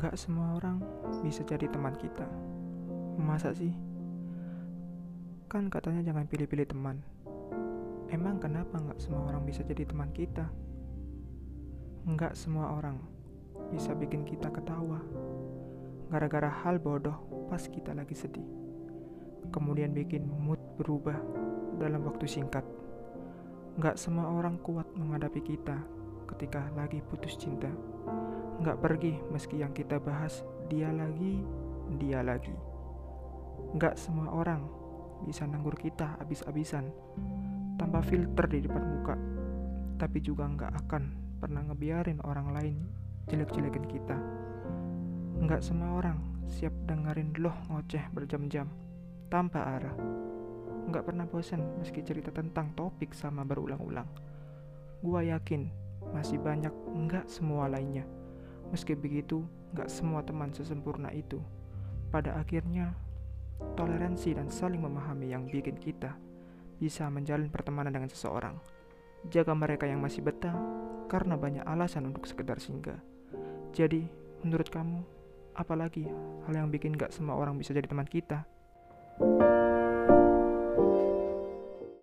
Nggak semua orang bisa jadi teman kita. Masa sih? Kan katanya jangan pilih-pilih teman. Emang kenapa nggak semua orang bisa jadi teman kita? Nggak semua orang bisa bikin kita ketawa. Gara-gara hal bodoh pas kita lagi sedih. Kemudian bikin mood berubah dalam waktu singkat. Nggak semua orang kuat menghadapi kita ketika lagi putus cinta nggak pergi meski yang kita bahas dia lagi, dia lagi. Nggak semua orang bisa nanggur kita abis-abisan tanpa filter di depan muka, tapi juga nggak akan pernah ngebiarin orang lain jelek-jelekin kita. Nggak semua orang siap dengerin loh ngoceh berjam-jam tanpa arah. Nggak pernah bosan meski cerita tentang topik sama berulang-ulang. Gua yakin masih banyak nggak semua lainnya Meski begitu, gak semua teman sesempurna itu. Pada akhirnya, toleransi dan saling memahami yang bikin kita bisa menjalin pertemanan dengan seseorang. Jaga mereka yang masih betah karena banyak alasan untuk sekedar singgah. Jadi, menurut kamu, apalagi hal yang bikin gak semua orang bisa jadi teman kita?